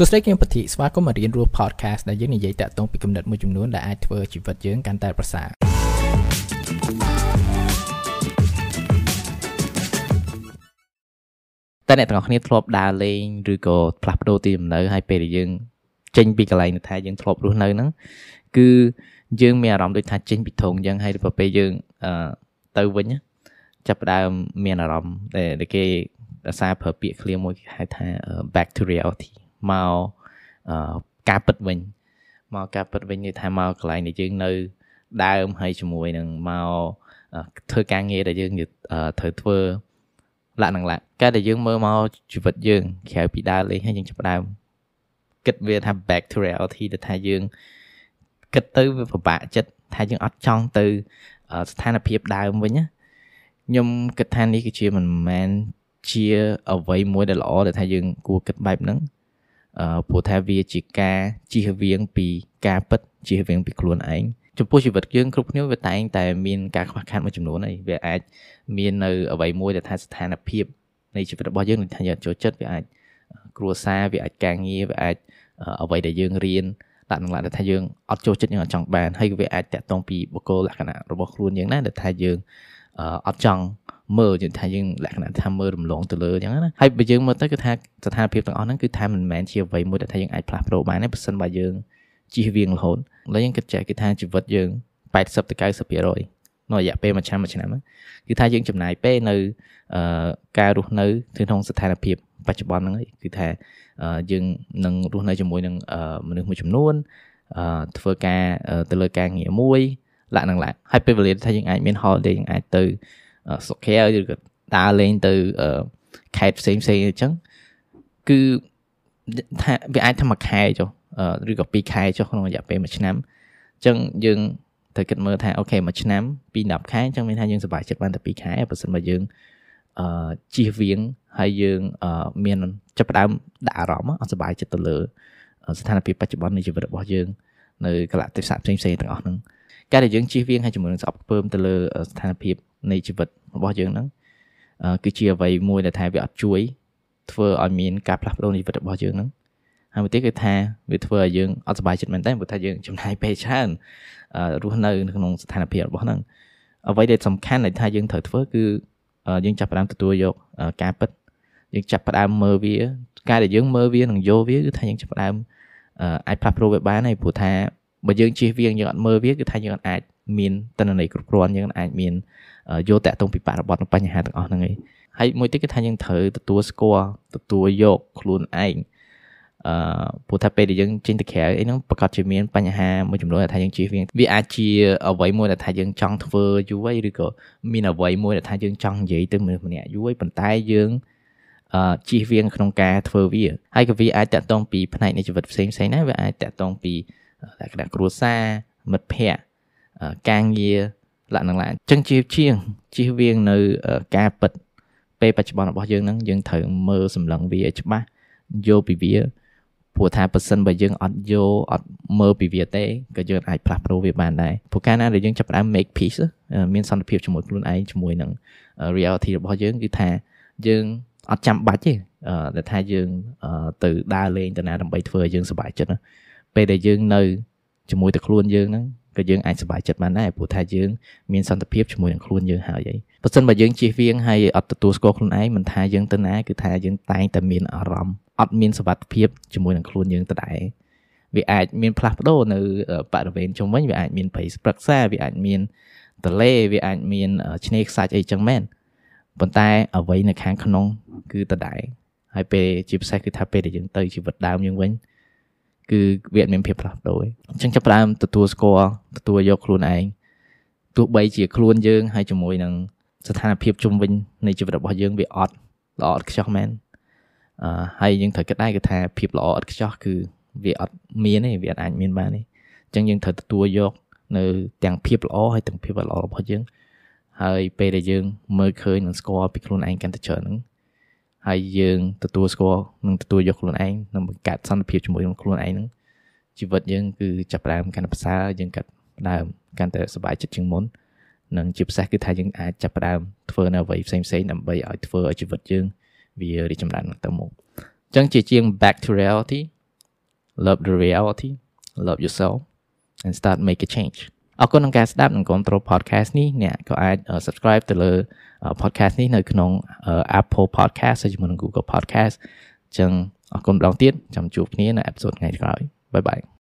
សួស្តីគឹមពធីស្វាគមន៍មករៀនរស់ podcast ដែលយើងនិយាយតាក់ទងពីគំនិតមួយចំនួនដែលអាចធ្វើជីវិតយើងកាន់តែប្រសើរតែអ្នកទាំងអស់គ្នាធ្លាប់ដើរលេងឬក៏ផ្លាស់ប្ដូរទីលំនៅហើយពេលដែលយើង ចេញពីកន្លែងថាយើងធ្លាប់រស់នៅហ្នឹងគឺយើងមានអារម្មណ៍ដូចថាចេញពីធុងអញ្ចឹងហើយទៅពេលយើងអឺទៅវិញចាប់ផ្ដើមមានអារម្មណ៍ដែលគេអាសាប្រើពាក្យឃ្លាមួយគេហៅថា back to reality មកការពិតវិញមកការពិតវិញនេះថាមកកន្លែងដែលយើងនៅ ដើមហើយជាមួយនឹងមកធ្វើការងារដែលយើងត្រូវធ្វើលក្ខណៈការដែលយើងមើលមកជីវិតយើងក្រៅពីដើរលេងហើយយើងចាប់ដើមគិតវាថា back to reality ដែលថាយើងគិតទៅវាពិបាកចិត្តថាយើងអត់ចង់ទៅស្ថានភាពដើមវិញណាខ្ញុំគិតថានេះគឺជាមិនមែនជាអ្វីមួយដែលល្អដែលថាយើងគួរគិតបែបហ្នឹងអឺ ព្រោះថាវាជាការជៀសវាងពីការពិតជៀសវាងពីខ្លួនឯងចំពោះជីវិតយើងគ្រប់គ្នាវាតែងតែមានការខ្វះខាតមួយចំនួនហើយវាអាចមាននៅអ្វីមួយដែលថាស្ថានភាពនៃជីវិតរបស់យើងនឹងថាយើងចូលចិត្តវាអាចគ្រួសារវាអាចការងារវាអាចអ្វីដែលយើងរៀនដាក់នឹងលក្ខណៈថាយើងអត់ចូលចិត្តយើងអត់ចង់បានហើយវាអាចតាក់ទងពីបុគ្គលលក្ខណៈរបស់ខ្លួនយើងណាដែលថាយើងអត់ចង់ មើលយើងថាយើងលក្ខណៈថាមើលរំលងទៅលើអញ្ចឹងណាហើយបើយើងមើលទៅគឺថាស្ថានភាពទាំងអស់ហ្នឹងគឺថាមិនមែនជាអ្វីមួយដែលថាយើងអាចផ្លាស់ប្ដូរបានទេបើសិនបើយើងជិះវៀងរហូតឥឡូវយើងគិតចេះគឺថាជីវិតយើង80ទៅ90%នៅរយៈពេលមួយឆ្នាំមួយឆ្នាំគឺថាយើងចំណាយពេលនៅការរស់នៅក្នុងស្ថានភាពបច្ចុប្បន្នហ្នឹងគឺថាយើងនឹងរស់នៅជាមួយនឹងមនុស្សមួយចំនួនធ្វើការទៅលើការងារមួយលក្ខណៈឡាហើយពេលវេលាថាយើងអាចមាន holiday យើងអាចទៅ សុខែឬក៏ដើរលេងទៅខេត្តផ្សេងផ្សេងអញ្ចឹងគឺថាវាអាចធ្វើមួយខែចុះឬក៏2ខែចុះក្នុងរយៈពេល1ឆ្នាំអញ្ចឹងយើងត្រូវគិតមើលថាអូខេមួយឆ្នាំពី10ខែអញ្ចឹងមានថាយើងសប្បាយចិត្តបានតែ2ខែបើមិនបើយើងអឺជិះវៀងហើយយើងអឺមានចាប់ផ្ដើមដាក់អារម្មណ៍អត់សប្បាយចិត្តទៅលើស្ថានភាពបច្ចុប្បន្ននៃជីវិតរបស់យើងនៅកលៈទេសៈផ្សេងផ្សេងទាំងអស់ហ្នឹង ការដែលយើងជិះវៀងហើយជាមួយនឹងស្អប់ខ្ពើមទៅលើស្ថានភាពនៃជីវិតរបស់យើងហ្នឹងគឺជាអ្វីមួយដែលថាវាអត់ជួយធ្វើឲ្យមានការផ្លាស់ប្ដូរនៃជីវិតរបស់យើងហ្នឹងហើយមួយទៀតគឺថាវាធ្វើឲ្យយើងអត់សុបាយចិត្តមែនតើព្រោះថាយើងចំណាយពេលច្រើនរស់នៅក្នុងស្ថានភាពរបស់ហ្នឹងអ្វីដែលសំខាន់ដែលថាយើងត្រូវធ្វើគឺយើងចាប់ផ្ដើមទទួលយកការពិតយើងចាប់ផ្ដើមមើលវា ការដែលយើងមើលវានិងយកវាគឺថាយើងចាប់ផ្ដើមអាចផ្លាស់ប្ដូរវាបានហើយព្រោះថា បើយើងជិះវាយើងអត់មើលវាគឺថាយើងអត់អាចមានតនន័យគ្រប់គ្រាន់យើងអាចមានយកតាក់ទងពីបរិបទនិងបញ្ហាទាំងអស់ហ្នឹងឯងហើយមួយទៀតគឺថាយើងត្រូវទទួលស្គាល់ទទួលយកខ្លួនឯងអឺព្រោះថាពេលដែលយើងចេញទៅក្រៅអីហ្នឹងប្រកាសជាមានបញ្ហាមួយចំនួនដែលថាយើងជៀសវាងវាអាចជាអ្វីមួយដែលថាយើងចង់ធ្វើយូរហើយឬក៏មានអ្វីមួយដែលថាយើងចង់និយាយទៅមនុស្សម្នាក់យូរហើយប៉ុន្តែយើងអឺជៀសវាងក្នុងការធ្វើវាហើយក៏វាអាចតាក់ទងពីផ្នែកនៃជីវិតផ្សេងផ្សេងដែរវាអាចតាក់ទងពី លក្ខណៈគ្រួសារមិត្តភ័ក្តិការងារលក្ខណៈអញ្ចឹងជាជាងជៀសវាងនៅការពិតពេលបច្ចុប្បន្នរបស់យើងហ្នឹងយើងត្រូវមើលសម្លឹងវាឲ្យច្បាស់យកពីវាព្រោះថាប៉ះសិនបើយើងអត់យកអត់មើលពីវាទេក៏យើងអាចផ្លាស់ប្ដូរវាបានដែរព្រោះកាលណាដែលយើងចាប់ផ្ដើម make peace មានសន្តិភាពជាមួយខ្លួនឯងជាមួយនឹង reality របស់យើងគឺថាយើងអត់ចាំបាច់ទេដែលថាយើងទៅដើរលេងទៅណាដើម្បីធ្វើឲ្យយើងសុបាយចិត្ត ពេលដែលយើងនៅជាមួយតែខ្លួនយើងហ្នឹងក៏យើងអាចសប្បាយចិត្តបានដែរព្រោះថាយើងមានសន្តិភាពជាមួយនឹងខ្លួនយើងហើយហើយបើសិនបើយើងជៀសវាងហើយអត់ទទួលស្គាល់ខ្លួនឯងមិនថាយើងទៅណាគឺថាយើងតែងតែមានអារម្មណ៍អត់មានសុវត្ថិភាពជាមួយនឹងខ្លួនយើងដដែលវាអាចមានផ្លាស់ប្ដូរនៅបរិវេណជុំវិញវាអាចមានព្រៃស្ព្រឹក្សាវាអាចមានទលេវាអាចមានឆ្នេរខ្សាច់អីចឹងមែនប៉ុន្តែអ្វីនៅខាងក្នុងគឺដដែលហើយពេលជាពិសេសគឺថាពេលដែលយើងទៅជីវិតដើមយើងវិញ គឺវាអត់មានភាពផ្លាស់ប្ដូរទេអញ្ចឹងចាប់ផ្ដើមទទួលស្គាល់ទទួលយកខ្លួនឯងទោះបីជាខ្លួនយើងហើយជាមួយនឹងស្ថានភាពជុំវិញនៃជីវិតរបស់យើងវាអត់ល្អឥតខ្ចោះមែនអឺហើយយើងត្រូវគិតដែរគឺថាភាពល្អឥតខ្ចោះគឺវាអត់មានទេវាអត់អាចមានបានទេអញ្ចឹងយើងត្រូវទទួលយកនៅទាំងភាពល្អហើយទាំងភាពល្អរបស់យើងហើយពេលដែលយើងមើលឃើញនិងស្គាល់ពីខ្លួនឯងកាន់តែច្រើនហ្នឹង ហើយយើងទទួលស្គាល់និងទទួលយកខ្លួនឯងនិងបង្កើតសន្តិភាពជាមួយនឹងខ្លួនឯងហ្នឹងជីវិតយើងគឺចាប់ផ្ដើមកាន់តែប្រសើរយើងកាត់ផ្ដើមកាន់តែសុបាយចិត្តជាងមុននិងជាពិសេសគឺថាយើងអាចចាប់ផ្ដើមធ្វើនៅអ្វីផ្សេងផ្សេងដើម្បីឲ្យធ្វើឲ្យជីវិតយើងវារីកចម្រើនទៅមុខអញ្ចឹងជាជាង back to reality love the reality love yourself and start make a change អរគុណក្នុងការស្ដាប់និងគ្រប់គ្រង podcast នេះអ្នកក៏អាច subscribe ទៅលើ podcast នេះនៅក្នុង Apple Podcast ហើយជាមួយនឹង Google Podcast អញ្ចឹងអរគុណម្ដងទៀតចាំជួបគ្នានៅ episode ថ្ងៃក្រោយបាយបាយ